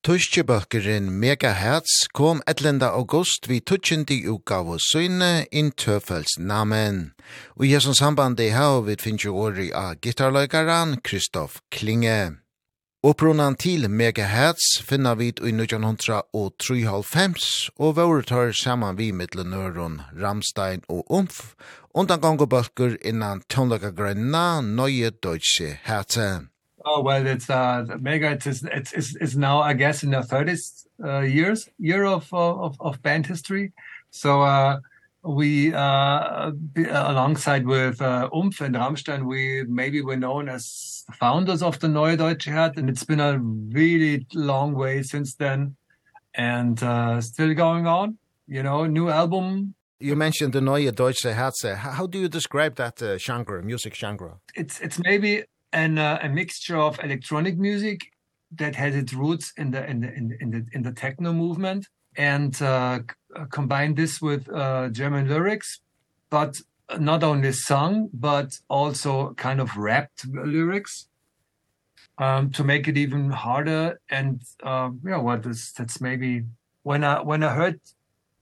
Tuskjebøkeren Megahertz kom 11. august vi tutsjende utgave søgne in tøfels namen. Og i hessens samband i hau vi finnes jo åri av gitarløykeren Kristoff Klinge. Opprunan til megahertz finna vi i 1903 og våre tar saman vi mittlunøren Ramstein og Umf, undan gong og bølger innan tøvnløkagrenna nøye deutsche Herzen. Oh well, it's uh, mega. It's it's it's, it's now, I guess, in the 30th uh, years year of of of band history. So uh, we uh, alongside with uh, Umf and Rammstein, we maybe were known as founders of the Neue Deutsche Herd, and it's been a really long way since then, and uh, still going on. You know, new album You mentioned the Neue Deutsche Herze. How do you describe that uh, genre, music genre? It's it's maybe and uh, a mixture of electronic music that had its roots in the in the in the in the, in the techno movement and uh, combined this with uh, German lyrics but not only sung but also kind of rapped lyrics um to make it even harder and uh yeah what is that's maybe when i when i heard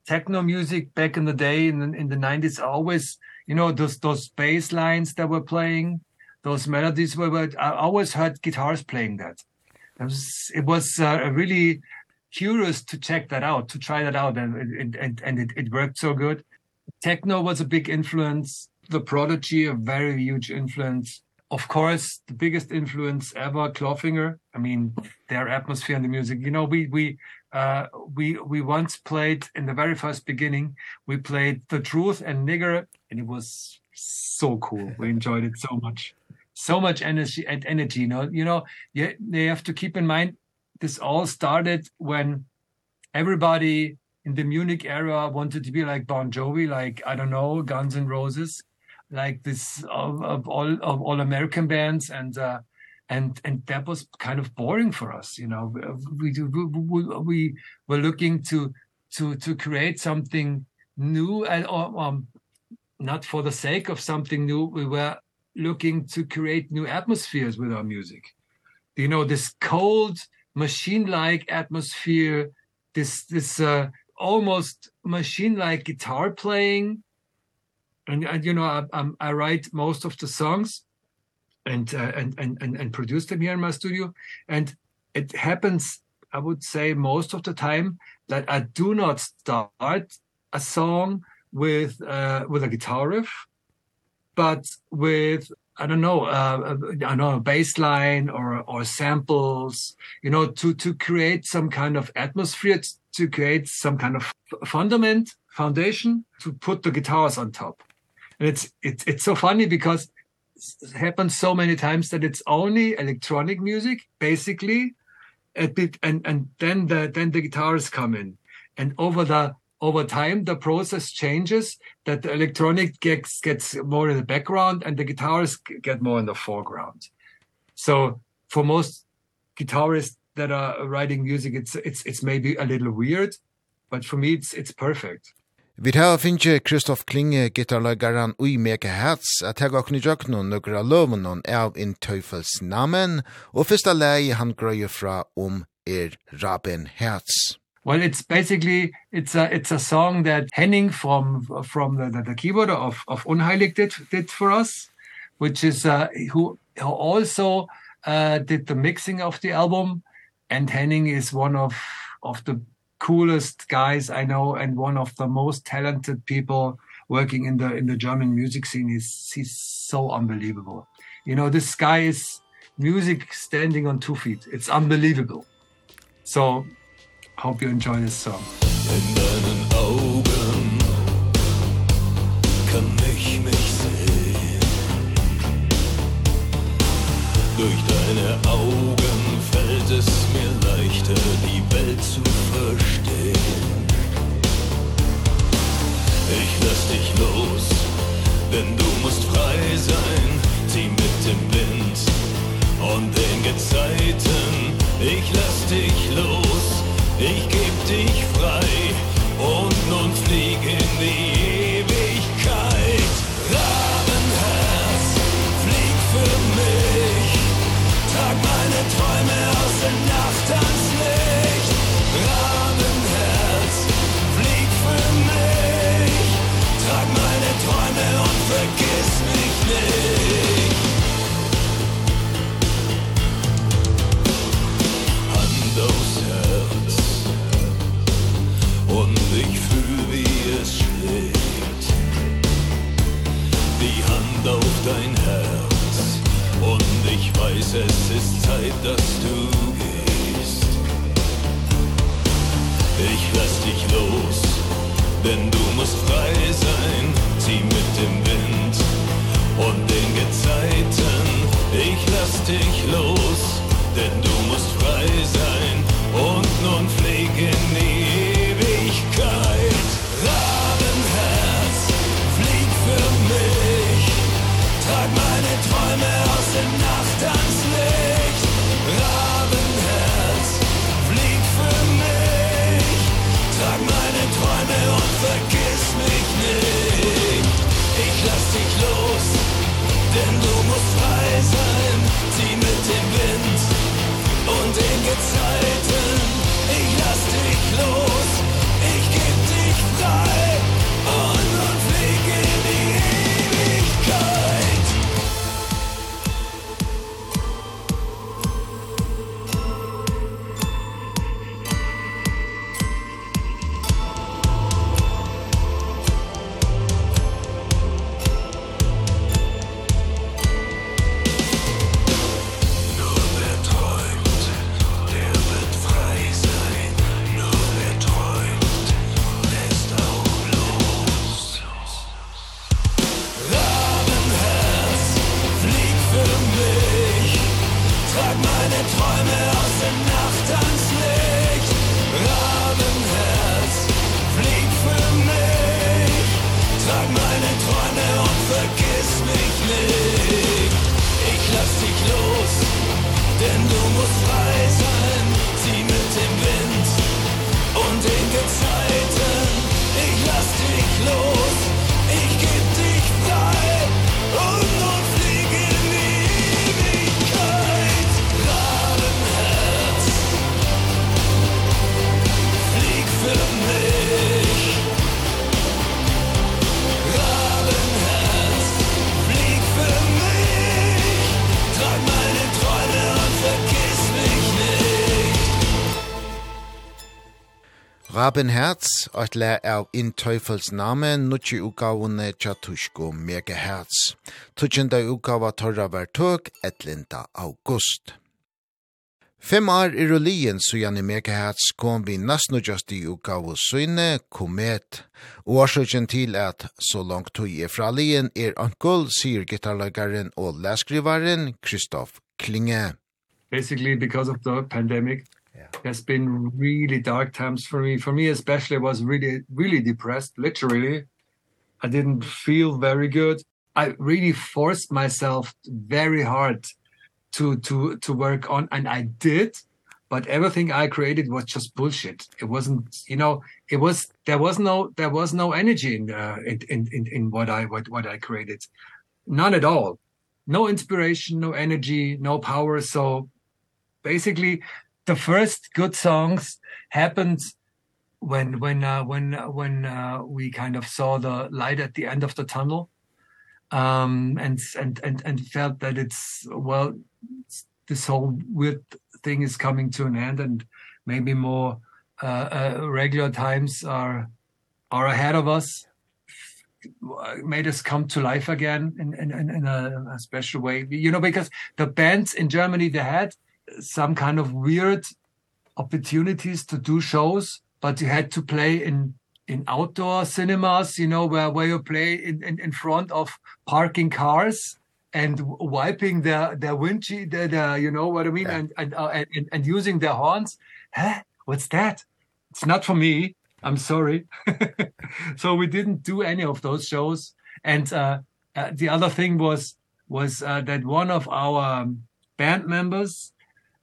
techno music back in the day in in the 90s I always you know those those bass lines that were playing those melodies were, but I always heard guitars playing that. It was, it was uh, really curious to check that out, to try that out and and and it it worked so good. Techno was a big influence, The Prodigy a very huge influence. Of course, the biggest influence ever Clawfinger. I mean, their atmosphere and the music. You know, we we uh we we once played in the very first beginning, we played The Truth and Nigger and it was so cool. We enjoyed it so much so much energy and energy you know you know you, you have to keep in mind this all started when everybody in the Munich era wanted to be like Bon Jovi like I don't know Guns and Roses like this of, of all of all American bands and uh and and that was kind of boring for us you know. We we we were looking to to to create something new and um, not for the sake of something new we were looking to create new atmospheres with our music. You know, this cold, machine-like atmosphere, this, this uh, almost machine-like guitar playing. And, and you know, I, I'm, I write most of the songs and, uh, and, and, and, and produce them here in my studio. And it happens, I would say, most of the time that I do not start a song with, uh, with a guitar riff but with I don't know uh, I know a baseline or or samples you know to to create some kind of atmosphere to create some kind of fundament foundation to put the guitars on top. And it's it's it's so funny because it happens so many times that it's only electronic music basically a bit and and then the then the guitars come in. And over the over time the process changes that the electronic gets gets more in the background and the guitars get more in the foreground so for most guitarists that are writing music it's it's it's maybe a little weird but for me it's it's perfect Vi tar finje Kristoff Klinge gitarlagaran ui meke herz, at hega okni jöknon nokra lovenon av in tøyfels namen og fyrsta lei han grøy fra om er Raben Herz. Well, it's basically it's a it's a song that Henning from from the the, the keyboard of of Unheilig did did for us, which is uh, who who also uh did the mixing of the album and Henning is one of of the coolest guys I know and one of the most talented people working in the in the German music scene is he's so unbelievable. You know, this guy is music standing on two feet. It's unbelievable. So Hope you enjoy this song. In deinen Augen kann ich mich sehen. Durch deine Augen fällt es mir leichter, die Welt zu verstehen. Ich lass dich los, denn du musst frei sein. Zieh mit dem Wind und den Gezeiten. Ich lass dich los, ich geb dich frei und nun flieg in die Ewigkeit. Rabenherz, flieg für mich, trag meine Träume aus der Nacht ans Licht. Rabenherz, flieg für mich, trag meine Träume und vergiss mich nicht. ich fühl wie es schlägt Die Hand auf dein Herz Und ich weiß es ist Zeit, dass du gehst. Ich lass dich los Denn du musst frei sein. Zieh mit dem Wind Und den Gezeiten. Ich lass dich los Denn du musst frei sein. Open Herz, et lær av In Teufels name, nutje utgavene tja tusko megahertz. Tutsjenda utgava torra var tøk, etlinda august. Fem år i rullien så gjerne megahertz kom vi nesten just i utgave søgne, komet. Årsøkjen til at så langt tog er fra lien er ankel, sier gitarlagaren og læskrivaren Kristoff Klinge. Basically because of the pandemic, Yeah. There's been really dark times for me. For me especially I was really really depressed literally. I didn't feel very good. I really forced myself very hard to to to work on and I did but everything I created was just bullshit. It wasn't, you know, it was there was no there was no energy in uh, in in in what I what what I created. None at all. No inspiration, no energy, no power. So basically the first good songs happened when when uh, when when uh, we kind of saw the light at the end of the tunnel um and and and and felt that it's well it's, this whole weird thing is coming to an end and maybe more uh, uh regular times are are ahead of us. Made us come to life again in in in, in a, a special way. You know because the bands in Germany they had some kind of weird opportunities to do shows but you had to play in in outdoor cinemas you know where where you play in in, in front of parking cars and wiping their their windshield the the you know what i mean yeah. and and, uh, and and using their horns. Huh? What's that? It's not for me. I'm sorry. So we didn't do any of those shows. And uh, uh the other thing was was uh, that one of our um, band members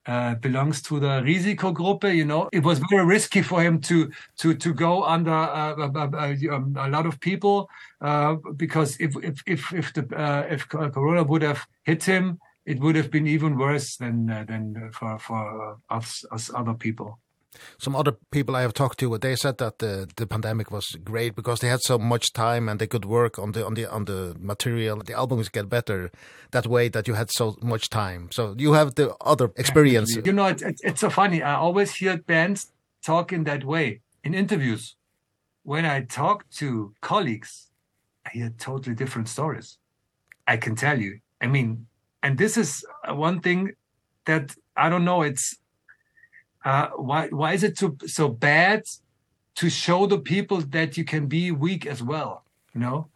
uh, belongs to the risikogruppe you know. It was very risky for him to to to go under uh, uh, um, a lot of people uh, because if if if if the uh, if corona would have hit him it would have been even worse than uh, than for for us, us other people some other people I have talked to they said that the the pandemic was great because they had so much time and they could work on the on the on the material. The albums get better that way that you had so much time. So you have the other experience. You know it's, it's so funny. I always hear bands talk in that way. In interviews when I talk to colleagues I hear totally different stories. I can tell you. I mean and this is one thing that I don't know it's uh why why is it so so bad to show the people that you can be weak as well you know?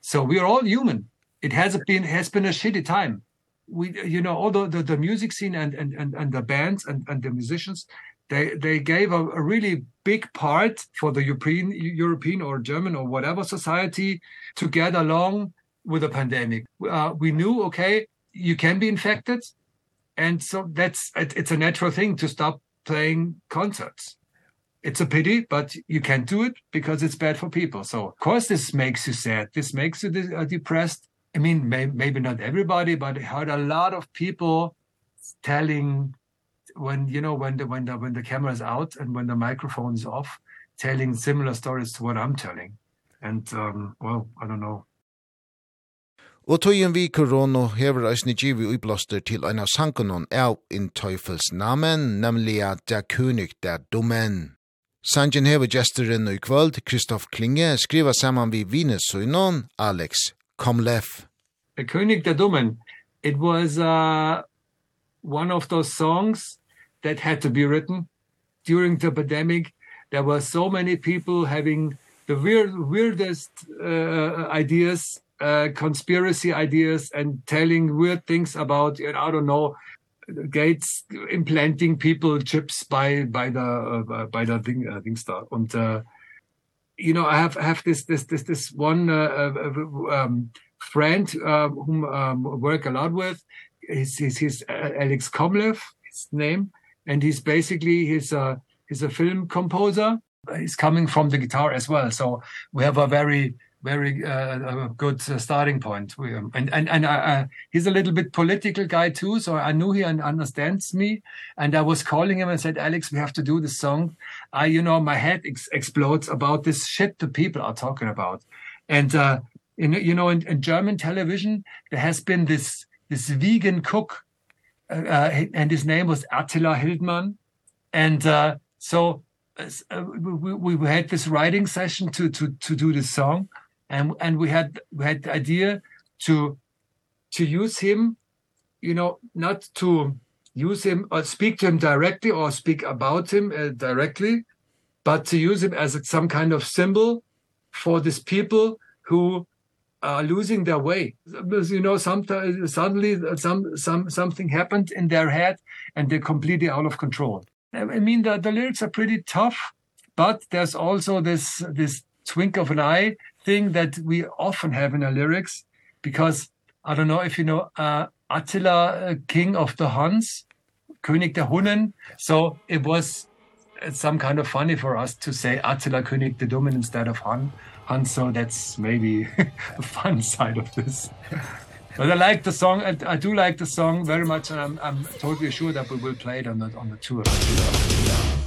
So we are all human. It has been has been a shitty time. We you know all the the, the music scene and and and and the bands and and the musicians they they gave a, a really big part for the European European or German or whatever society to get along with the pandemic. Uh, we knew okay you can be infected and so that's it, it's a natural thing to stop playing concerts. It's a pity but you can't do it because it's bad for people. So of course this makes you sad. This makes you depressed. I mean may, maybe not everybody but i heard a lot of people telling when you know when the when the when the camera is out and when the microphone is off telling similar stories to what i'm telling. And um well i don't know. Og tøyen vi korona hever eisne givi uiblaster til en av sankonon av in Teufels namen, nemlig at det kunig det domen. Sanjen hever gesteren i kvöld, Kristoff Klinge, skriva saman vi vinesøynon, Alex Komleff. The König der Dummen, it was uh, one of those songs that had to be written during the pandemic. There were so many people having the weird, weirdest uh, ideas uh, conspiracy ideas and telling weird things about I don't know Gates implanting people chips by by the uh, by the thing uh, things da and uh, you know I have have this this this this one uh, uh, um friend uh, whom um work a lot with. Is his, his uh, Alex Komlev his name. And he's basically he's a he's a film composer. He's coming from the guitar as well. So we have a very very uh, good starting point. And and and uh, he's a little bit political guy too so i knew he understands me. And i was calling him and said alex we have to do this song. I you know my head ex explodes about this shit the people are talking about. And uh in you know in, in german television there has been this this vegan cook uh, and his name was Attila Hildmann. And uh so uh, we we had this writing session to to to do this song and and we had we had the idea to to use him you know not to use him or speak to him directly or speak about him uh, directly but to use him as a, some kind of symbol for these people who are losing their way. Because you know sometimes suddenly some some something happened in their head and they're completely out of control. I mean the the lyrics are pretty tough but there's also this this twink of an eye thing that we often have in our lyrics because I don't know if you know uh, Attila, uh, king of the Huns, König der Hunnen. So it was some kind of funny for us to say Attila, König the Dummen instead of Hun. Hun, so that's maybe a fun side of this. But I like the song. I, I do like the song very much, and I'm, I'm totally sure that we will play it on the, on the tour. Yeah.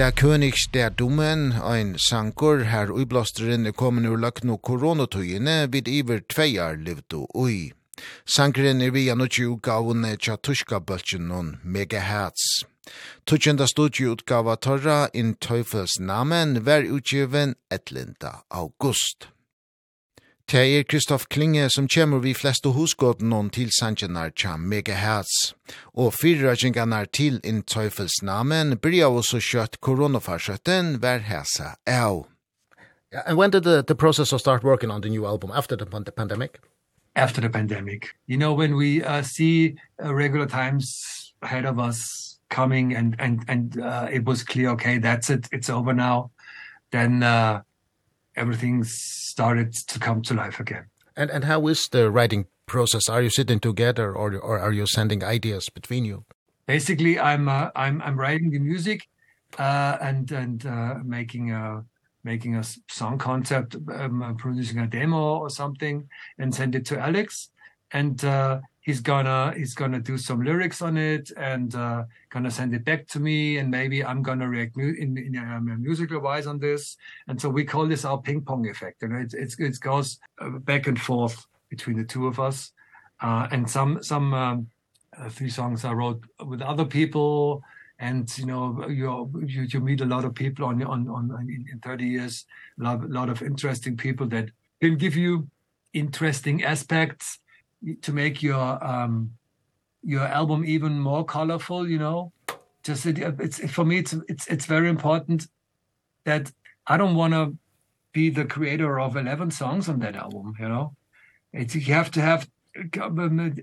Der König der Dummen, ein sankur her uiblasteren er kommet ur lagt no koronatøyene vid iver tveiar livdu ui. Sankeren er via nutje utgavene tja tuska bøltjen non megahertz. Tutsjenda studie utgava torra in Teufels namen ver utgiven 11. august. Det er Kristoff Klinge som kommer vi flest og husgått noen til sangenar tja megahertz. Og fyrragingarnar til in teufelsnamen bryr også kjøtt koronafarsøtten hver hesa av. Yeah, and when did the, the process of start working on the new album after the, the pandemic? After the pandemic. You know, when we uh, see uh, regular times ahead of us coming and, and, and uh, it was clear, okay, that's it, it's over now. Then uh, everything started to come to life again. And and how is the writing process? Are you sitting together or or are you sending ideas between you? Basically, I'm uh, I'm I'm writing the music uh and and uh making a making a song concept um, producing a demo or something and send it to Alex and uh he's gonna he's gonna do some lyrics on it and uh gonna send it back to me and maybe I'm gonna react mu in, in um, musical wise on this. And so we call this our ping pong effect and it it's it goes back and forth between the two of us. Uh and some some um, a few songs I wrote with other people and you know you you you meet a lot of people on on on in, in 30 years a lot, lot of interesting people that can give you interesting aspects to make your um your album even more colorful you know? Just it, it's for me it's it's it's very important that I don't want to be the creator of 11 songs on that album you know? It's you have to have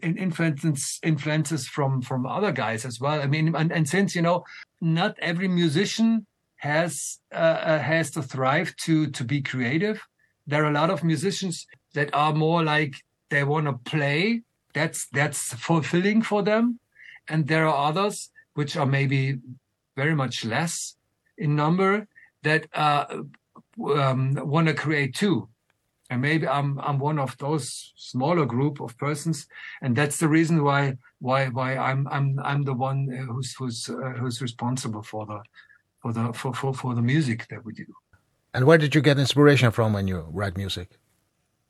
influences influences from from other guys as well. I mean and, and since you know not every musician has uh, has to thrive to to be creative there are a lot of musicians that are more like they want to play that's that's fulfilling for them. And there are others which are maybe very much less in number that uh um want to create too. And maybe i'm i'm one of those smaller group of persons and that's the reason why why why i'm i'm i'm the one who's who's uh, who's responsible for the for the for for for the music that we do. And where did you get inspiration from when you write music?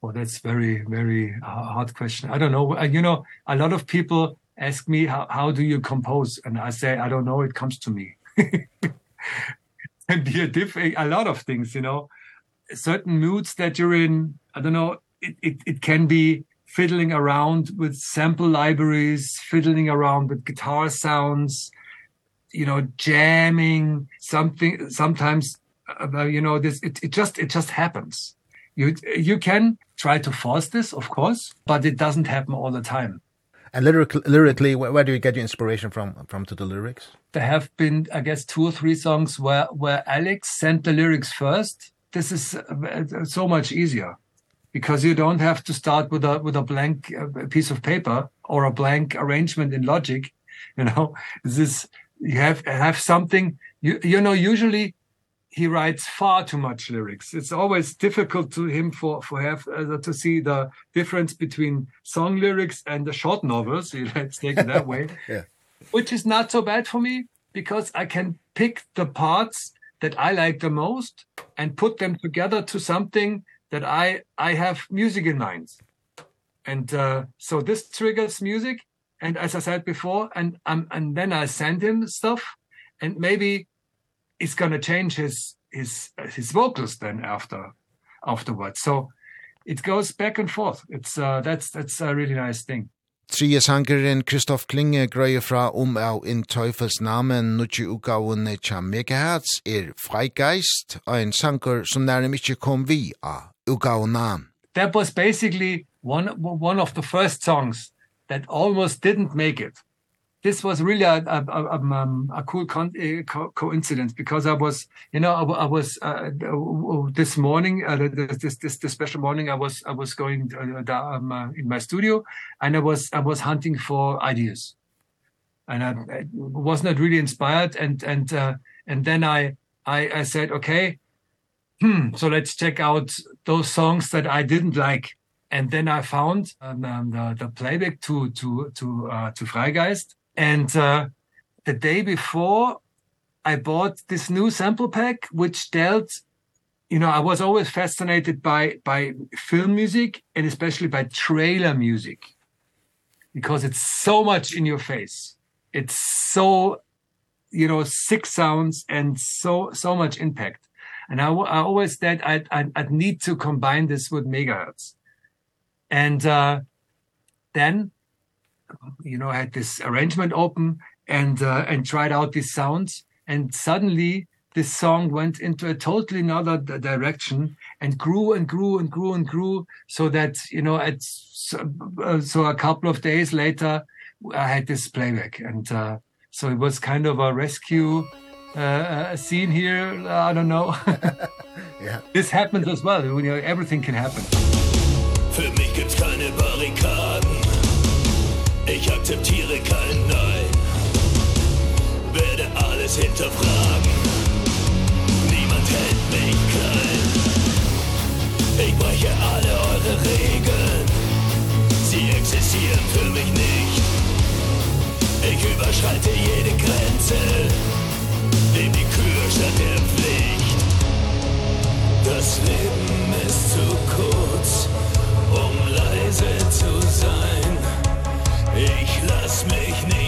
Well, that's very, very hard question. I don't know. You know, a lot of people ask me, how, how do you compose? And I say, I don't know. It comes to me. and be a diff a lot of things, you know, certain moods that you're in. I don't know. It, it, it can be fiddling around with sample libraries, fiddling around with guitar sounds, you know, jamming something sometimes uh, you know this it it just it just happens. You you can try to force this, of course, but it doesn't happen all the time. And lyrically, lyrically where, where do you get your inspiration from from to the lyrics? There have been I guess two or three songs where where Alex sent the lyrics first. This is so much easier because you don't have to start with a with a blank piece of paper or a blank arrangement in logic, you know. This you have have something you you know usually he writes far too much lyrics. It's always difficult to him for for have uh, to see the difference between song lyrics and the short novels. Let's take it that way. Yeah. which is not so bad for me because i can pick the parts that i like the most and put them together to something that i i have music in mind. And uh, so this triggers music. And as i said before and um, and then i send him stuff. And maybe it's going to change his his his vocals then after afterwards so it goes back and forth it's uh, that's that's a really nice thing Trie sangeren Kristoff Klinge grøyer fra om av in Teufels namen nutje utgavene tja megahertz er freigeist og en sanger som nærmere ikke kom vi av utgavene. That was basically one, one of the first songs that almost didn't make it this was really a a a, um, a cool con a co coincidence because I was you know I, I was uh, this morning uh, this this this special morning I was I was going uh, um, uh, in my studio and I was I was hunting for ideas. And I, I was not really inspired and and uh, and then I I I said okay hmm so let's check out those songs that I didn't like. And then I found um, um, the, the playback to to to uh, to Freigeist. And uh, the day before, I bought this new sample pack, which dealt, you know, I was always fascinated by, by film music and especially by trailer music because it's so much in your face. It's so, you know, sick sounds and so, so much impact. And I, I always said I'd, I'd, I'd need to combine this with megahertz. And uh, then you know had this arrangement open and uh, and tried out these sounds. And suddenly this song went into a totally another direction and grew and grew and grew and grew so that you know at uh, so a couple of days later I had this playback. And uh, so it was kind of a rescue uh, a scene here. I don't know. Yeah. This happens as well you know everything can happen. Für mich akzeptiere kein Nein Werde alles hinterfragen Niemand hält mich klein Ich breche alle eure Regeln Sie existieren für mich nicht Ich überschreite jede Grenze Nehm die Kür statt der Pflicht Das Leben ist zu kurz Um leise zu sein lass mich nicht.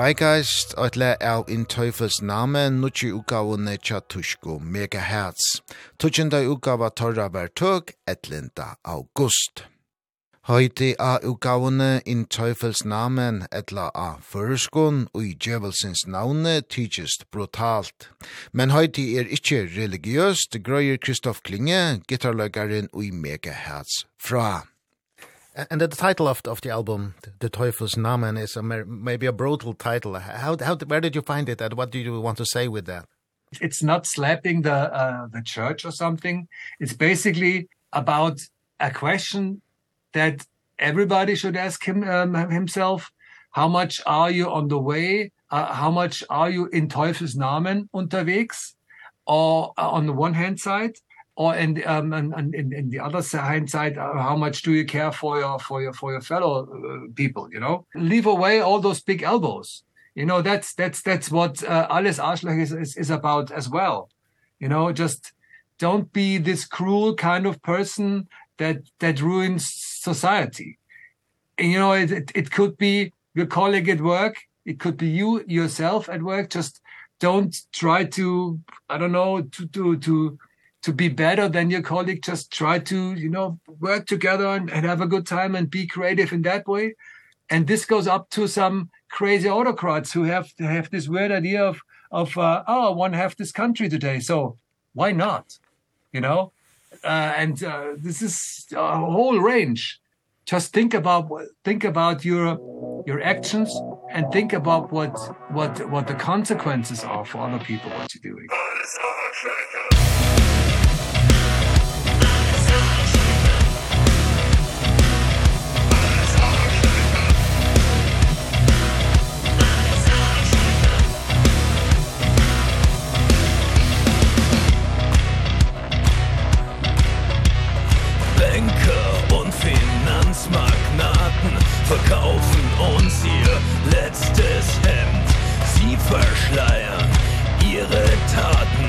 Freigeist, le er in Teufels name, nutje utgavene tja tushko megahertz. Tutjenda utgava torra var tøk, 11. august. Heute a utgavene in Teufels namen etla a føreskån og i djevelsins navne tijist brutalt. Men høyde er ikkje religiøst, grøyer Kristoff Klinge, gitarløkaren og i megahertz fra. And the title of of the album, The Teufel's Namen, is a, maybe a brutal title. How how where did you find it? And what do you want to say with that? It's not slapping the uh, the church or something. It's basically about a question that everybody should ask him um, himself. How much are you on the way? Uh, how much are you in Teufels Namen unterwegs? Or uh, on the one hand side, or and um and, and in, in the other hindsight uh, how much do you care for your for your for your fellow uh, people you know? Leave away all those big elbows. You know that's that's that's what uh, alles arschloch is, is is about as well. You know just don't be this cruel kind of person that that ruins society. And you know it it, it could be your colleague at work. It could be you yourself at work. Just don't try to i don't know to to to to be better than your colleague just try to you know work together and, and have a good time and be creative in that way. And this goes up to some crazy autocrats who have have this weird idea of of uh, oh I want to have this country today so why not? You know? Uh, and uh, this is a whole range. Just think about think about your your actions and think about what what what the consequences are for other people what you're doing. verkaufen uns ihr letztes Hemd. Sie verschleiern ihre Taten.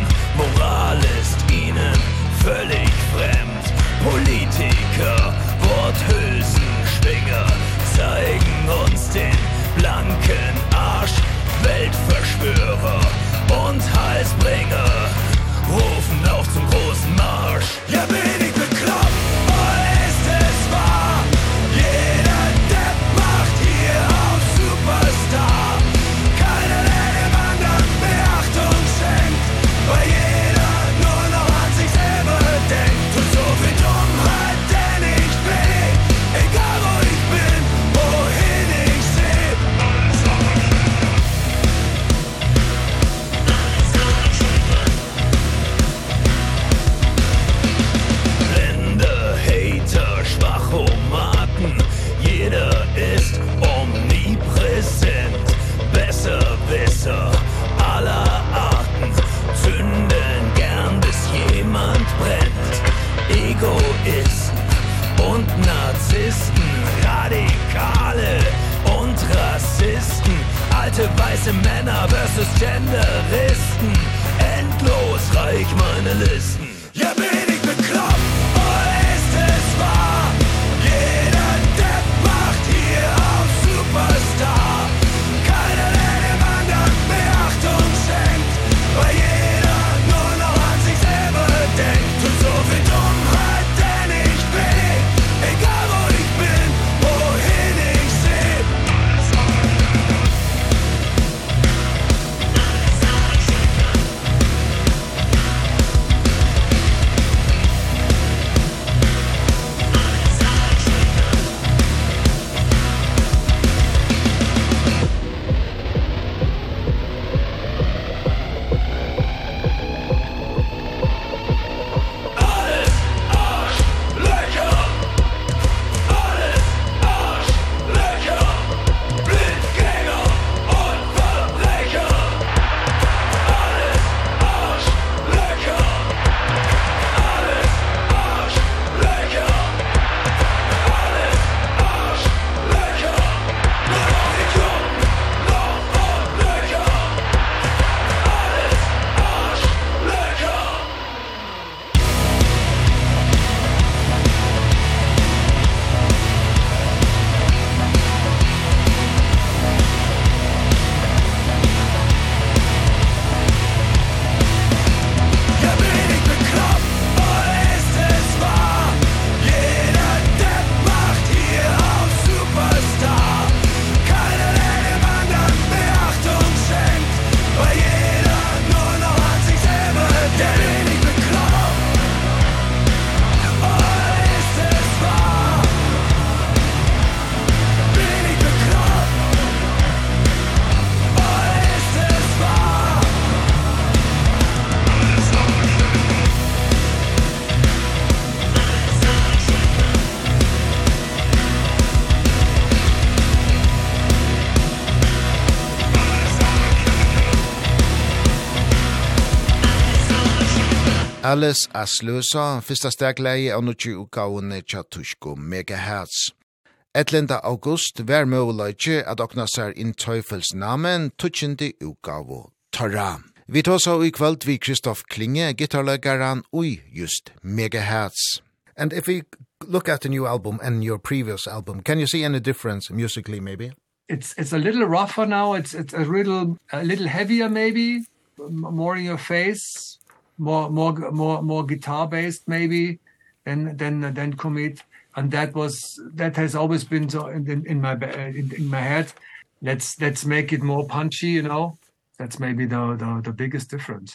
Alice Asløsa, fyrsta stegleie av nukki ukaunni tja tushko Megahertz. Etlenda august vær møvleitje at okna sær inn tøyfels namen tutsjindi ukavo Torra. Vi tås av i kvöld vi Kristoff Klinge, gitarlegaran ui just Megahertz. And if we look at the new album and your previous album, can you see any difference musically maybe? It's it's a little rougher now. It's it's a little a little heavier maybe, more in your face more more more more guitar based maybe than than than commit. And that was that has always been so in in, in my in, in my head. Let's let's make it more punchy you know? That's maybe the the the biggest difference.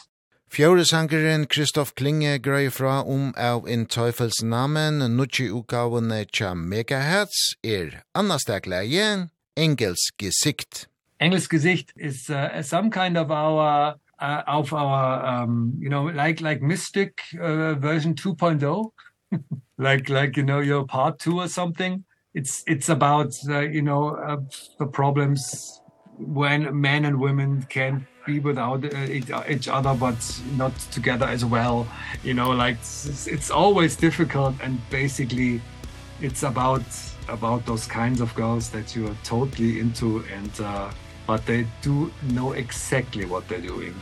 Fjore sangeren Kristoff Klinge grei fra om av in Teufels namen, nutje utgavene tja megahertz er annastakleie, Engels Gesicht. Engels Gesicht is uh, some kind of our uh, of our um you know like like mystic uh, version 2.0 like like you know your part 2 or something. It's it's about uh, you know uh, the problems when men and women can be without uh, each other but not together as well. You know like it's, it's always difficult and basically it's about about those kinds of girls that you are totally into and uh but they do know exactly what they're doing.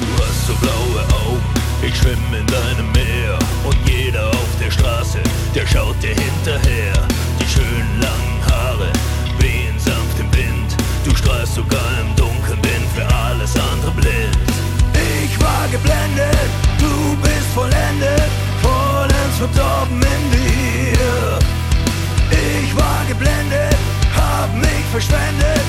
Du hast so blaue Augen, ich schwimm in deinem Meer und jeder auf der Straße, der schaut dir hinterher. Die schönen langen Haare wehen sanft im Wind, du strahlst sogar im Dunkeln, bin für alles andere blind. Ich war geblendet, du bist vollendet, vollends verdorben in dir. Ich war geblendet, hab mich verschwendet,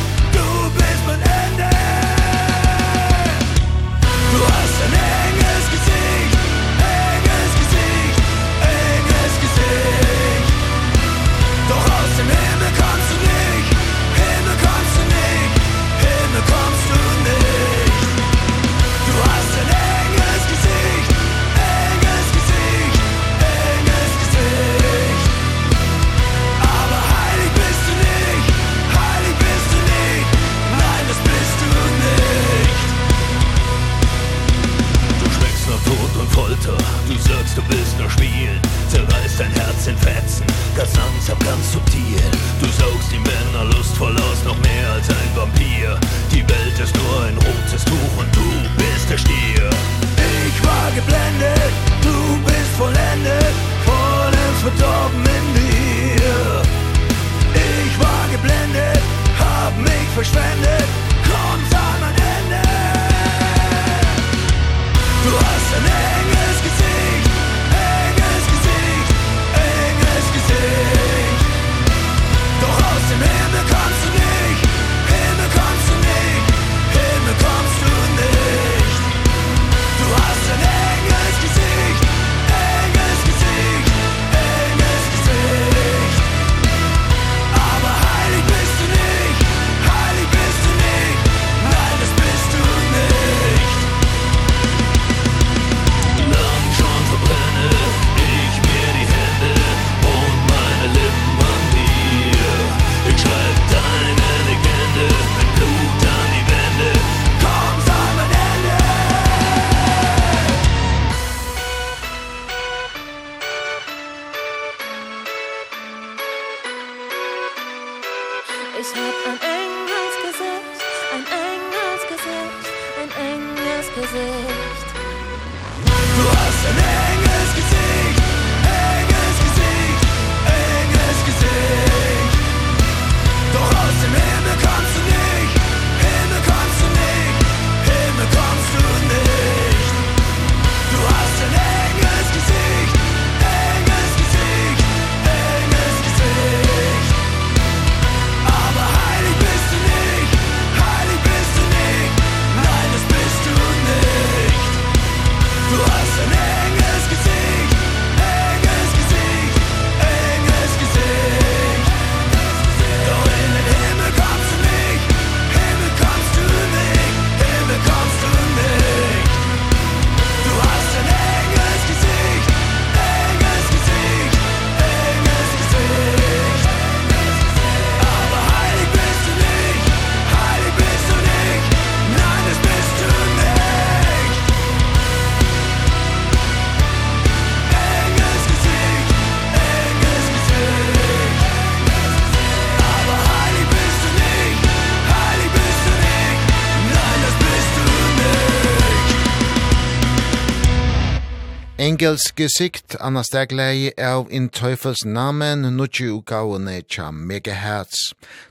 Engels gesikt anna stegleie av in Teufels namen nutje utgavene tja megahertz.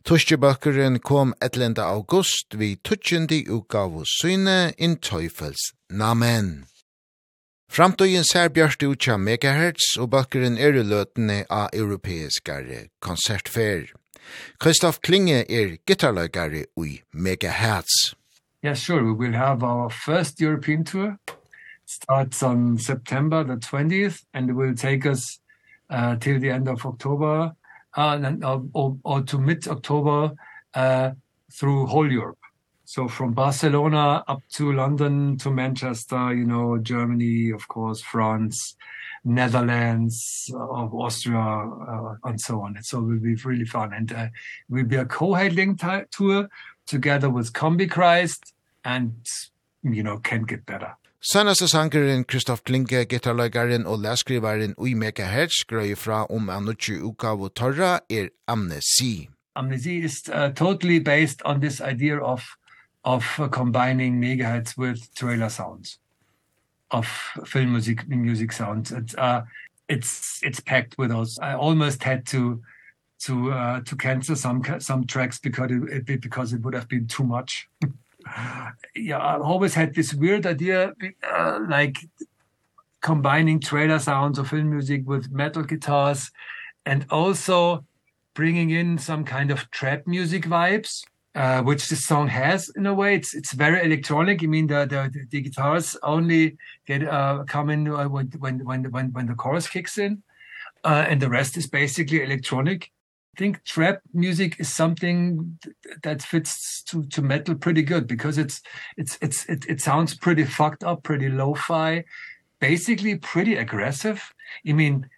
Tuskjebøkkeren kom 11. august vi tutsjendi utgavu syne in Teufels namen. Framtøyen ser bjørst ut tja megahertz og bøkkeren er løtene av europeiskare konsertfer. Kristoff Klinge er gitarløygare ui megahertz. Yes, sure. We will have our first European tour starts on September the 20th and it will take us uh, till the end of October uh, and, uh, or, or to mid-October uh, through whole Europe. So from Barcelona up to London to Manchester, you know, Germany, of course, France, Netherlands, uh, Austria, uh, and so on. And so it will be really fun. And uh, will be a co-heading tour together with Combi Christ and, you know, can't get better. Sanaste sangeren Kristoff Klinke, gitarløygaren og læskrivaren Ui Megahertz grøy fra om Anucci Ukavu Torra er amnesi. Amnesi is uh, totally based on this idea of of uh, combining megahertz with trailer sounds of film music music sounds. It's uh it's it's packed with those i almost had to to uh to cancel some some tracks because it, it because it would have been too much. yeah, I've always had this weird idea, uh, like combining trailer sounds of film music with metal guitars and also bringing in some kind of trap music vibes uh which this song has. In a way it's it's very electronic. I mean the the, the guitars only get uh come in when when when when when the chorus kicks in uh and the rest is basically electronic think trap music is something that fits to to metal pretty good because it's it's it's it it sounds pretty fucked up pretty lo-fi basically pretty aggressive. I mean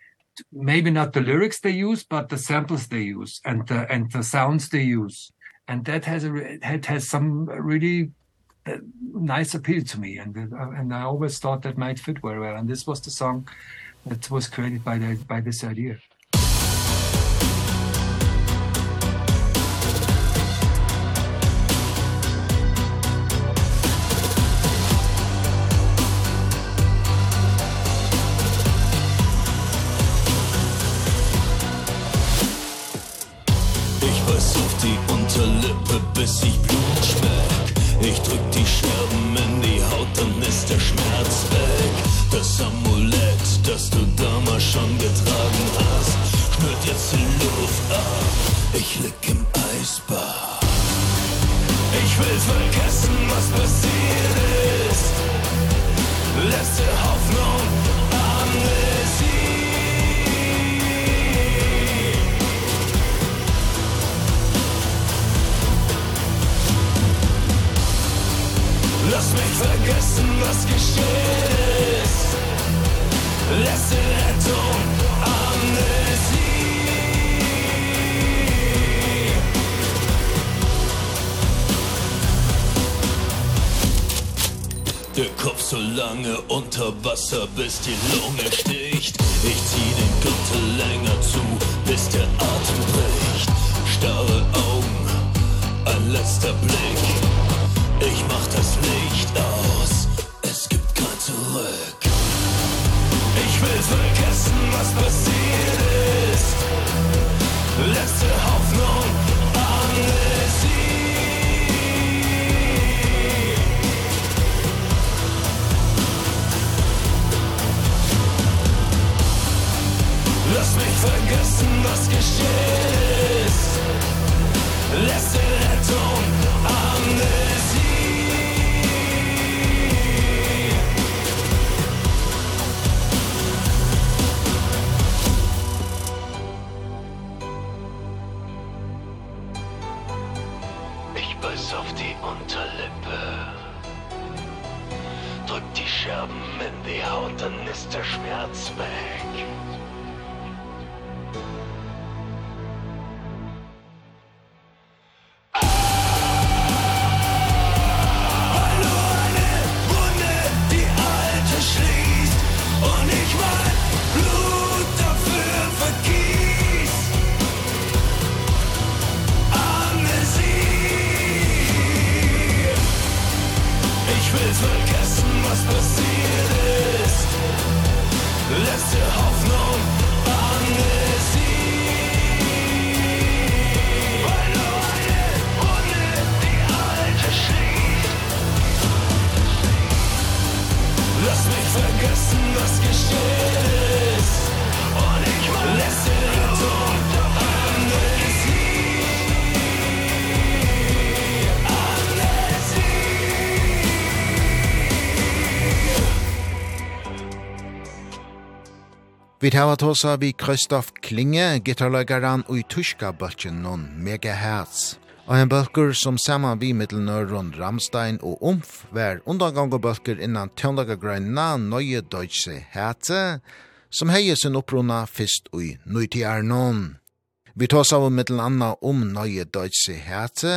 maybe not the lyrics they use but the samples they use and the and the sounds they use. And that has a that has some really nice appeal to me. And and I always thought that might fit very well. And this was the song that was created by the by this idea. Der Kopf so lange unter Wasser, bis die Lunge sticht. Ich zieh den Gürtel länger zu, bis der Atem bricht. Starre Augen, ein letzter Blick. Ich mach das Licht aus, es gibt kein Zurück. Ich will vergessen, was passiert ist. Letzte Hoffnung. vergessen, was geschehen ist Letzte Rettung, Amnesie Ich beiß auf die Unterlippe. Drück die Scherben in die Haut, dann ist der Schmerz weg. Vi tar tosa vi Kristoff Klinge, gitarløygaren og i tyska bøltjen noen megahertz. Og en bølger som saman vi mittelnør rundt Ramstein og Umf var undangang og bølger innan tjøndagagrøyna nøye deutsche herze, som heie sin opprona fyrst ui nøytiarnon. Vi tås av mittel anna om nøye deutsche herze,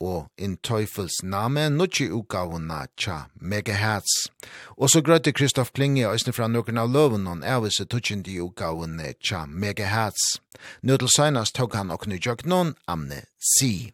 og In Teufels name, nutji utgavuna tja Megahertz. Og så grøyte Kristoff Klinge øysne fra noen av løven og tuchin di utgavuna tja Megahertz. Nå seinast tog han okne jøknon, amne si.